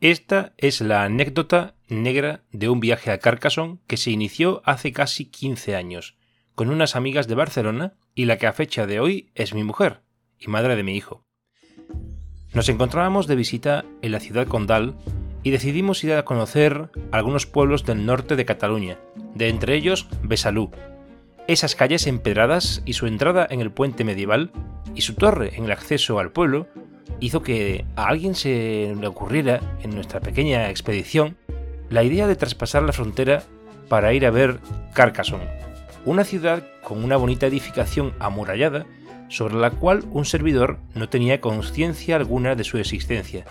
Esta es la anécdota negra de un viaje a Carcassonne que se inició hace casi 15 años, con unas amigas de Barcelona y la que a fecha de hoy es mi mujer y madre de mi hijo. Nos encontrábamos de visita en la ciudad condal y decidimos ir a conocer algunos pueblos del norte de Cataluña, de entre ellos Besalú. Esas calles empedradas y su entrada en el puente medieval y su torre en el acceso al pueblo hizo que a alguien se le ocurriera en nuestra pequeña expedición la idea de traspasar la frontera para ir a ver Carcassonne, una ciudad con una bonita edificación amurallada sobre la cual un servidor no tenía conciencia alguna de su existencia.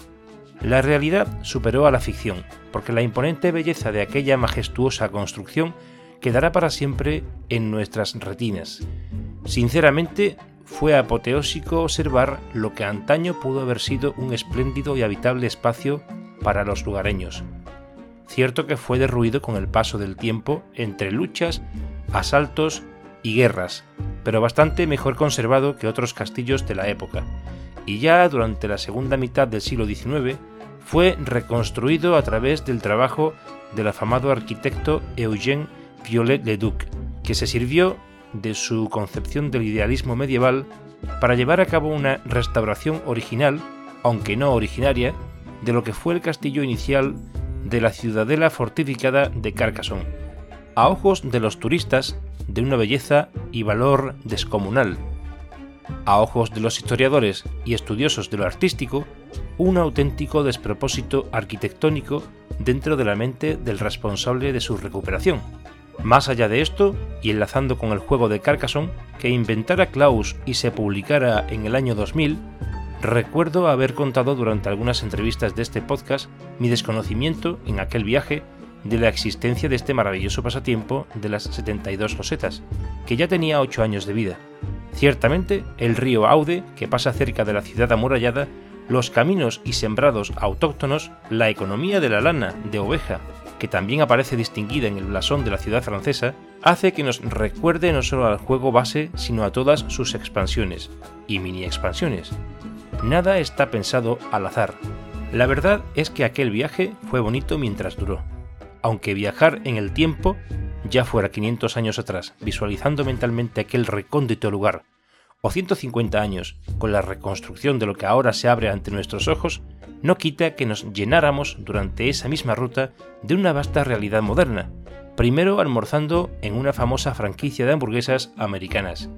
La realidad superó a la ficción, porque la imponente belleza de aquella majestuosa construcción quedará para siempre en nuestras retinas. Sinceramente, fue apoteósico observar lo que antaño pudo haber sido un espléndido y habitable espacio para los lugareños. Cierto que fue derruido con el paso del tiempo entre luchas, asaltos y guerras, pero bastante mejor conservado que otros castillos de la época, y ya durante la segunda mitad del siglo XIX fue reconstruido a través del trabajo del afamado arquitecto Eugène Viollet-le-Duc, que se sirvió de su concepción del idealismo medieval para llevar a cabo una restauración original, aunque no originaria, de lo que fue el castillo inicial de la ciudadela fortificada de Carcassonne, a ojos de los turistas de una belleza y valor descomunal, a ojos de los historiadores y estudiosos de lo artístico, un auténtico despropósito arquitectónico dentro de la mente del responsable de su recuperación. Más allá de esto, y enlazando con el juego de Carcassonne, que inventara Klaus y se publicara en el año 2000, recuerdo haber contado durante algunas entrevistas de este podcast mi desconocimiento en aquel viaje de la existencia de este maravilloso pasatiempo de las 72 losetas, que ya tenía 8 años de vida. Ciertamente, el río Aude, que pasa cerca de la ciudad amurallada, los caminos y sembrados autóctonos, la economía de la lana de oveja que también aparece distinguida en el blasón de la ciudad francesa, hace que nos recuerde no solo al juego base, sino a todas sus expansiones y mini expansiones. Nada está pensado al azar. La verdad es que aquel viaje fue bonito mientras duró. Aunque viajar en el tiempo, ya fuera 500 años atrás, visualizando mentalmente aquel recóndito lugar, o 150 años, con la reconstrucción de lo que ahora se abre ante nuestros ojos, no quita que nos llenáramos durante esa misma ruta de una vasta realidad moderna, primero almorzando en una famosa franquicia de hamburguesas americanas,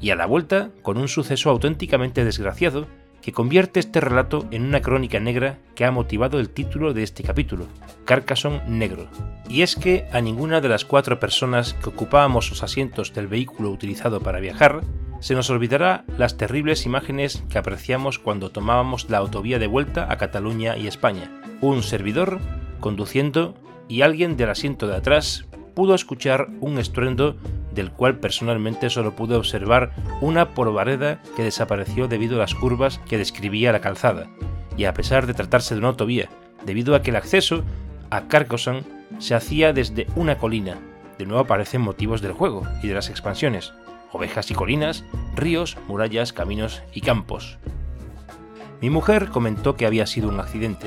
y a la vuelta con un suceso auténticamente desgraciado que convierte este relato en una crónica negra que ha motivado el título de este capítulo, Carcassonne Negro. Y es que a ninguna de las cuatro personas que ocupábamos los asientos del vehículo utilizado para viajar se nos olvidará las terribles imágenes que apreciamos cuando tomábamos la autovía de vuelta a Cataluña y España. Un servidor conduciendo y alguien del asiento de atrás pudo escuchar un estruendo del cual personalmente solo pude observar una polvareda que desapareció debido a las curvas que describía la calzada, y a pesar de tratarse de una autovía, debido a que el acceso a Carcassonne se hacía desde una colina. De nuevo aparecen motivos del juego y de las expansiones ovejas y colinas, ríos, murallas, caminos y campos. Mi mujer comentó que había sido un accidente.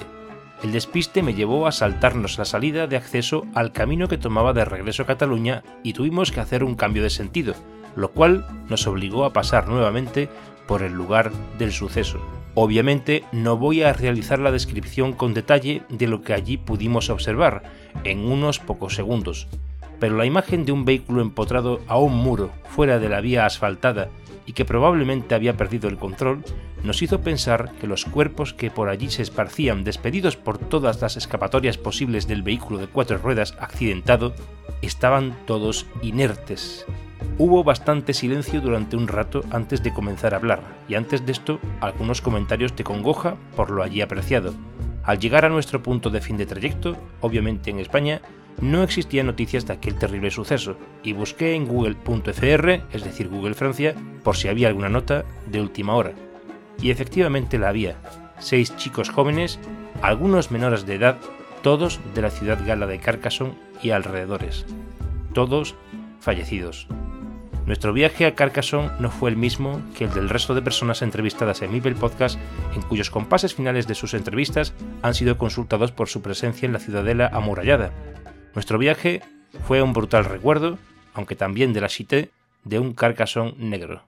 El despiste me llevó a saltarnos la salida de acceso al camino que tomaba de regreso a Cataluña y tuvimos que hacer un cambio de sentido, lo cual nos obligó a pasar nuevamente por el lugar del suceso. Obviamente no voy a realizar la descripción con detalle de lo que allí pudimos observar en unos pocos segundos, pero la imagen de un vehículo empotrado a un muro fuera de la vía asfaltada y que probablemente había perdido el control, nos hizo pensar que los cuerpos que por allí se esparcían despedidos por todas las escapatorias posibles del vehículo de cuatro ruedas accidentado, estaban todos inertes. Hubo bastante silencio durante un rato antes de comenzar a hablar, y antes de esto algunos comentarios de congoja por lo allí apreciado. Al llegar a nuestro punto de fin de trayecto, obviamente en España, no existían noticias de aquel terrible suceso y busqué en google.fr, es decir, Google Francia, por si había alguna nota de última hora. Y efectivamente la había. Seis chicos jóvenes, algunos menores de edad, todos de la ciudad gala de Carcassonne y alrededores. Todos fallecidos. Nuestro viaje a Carcassonne no fue el mismo que el del resto de personas entrevistadas en Mibel Podcast, en cuyos compases finales de sus entrevistas han sido consultados por su presencia en la ciudadela amurallada. Nuestro viaje fue un brutal recuerdo, aunque también de la cité, de un Carcassonne negro.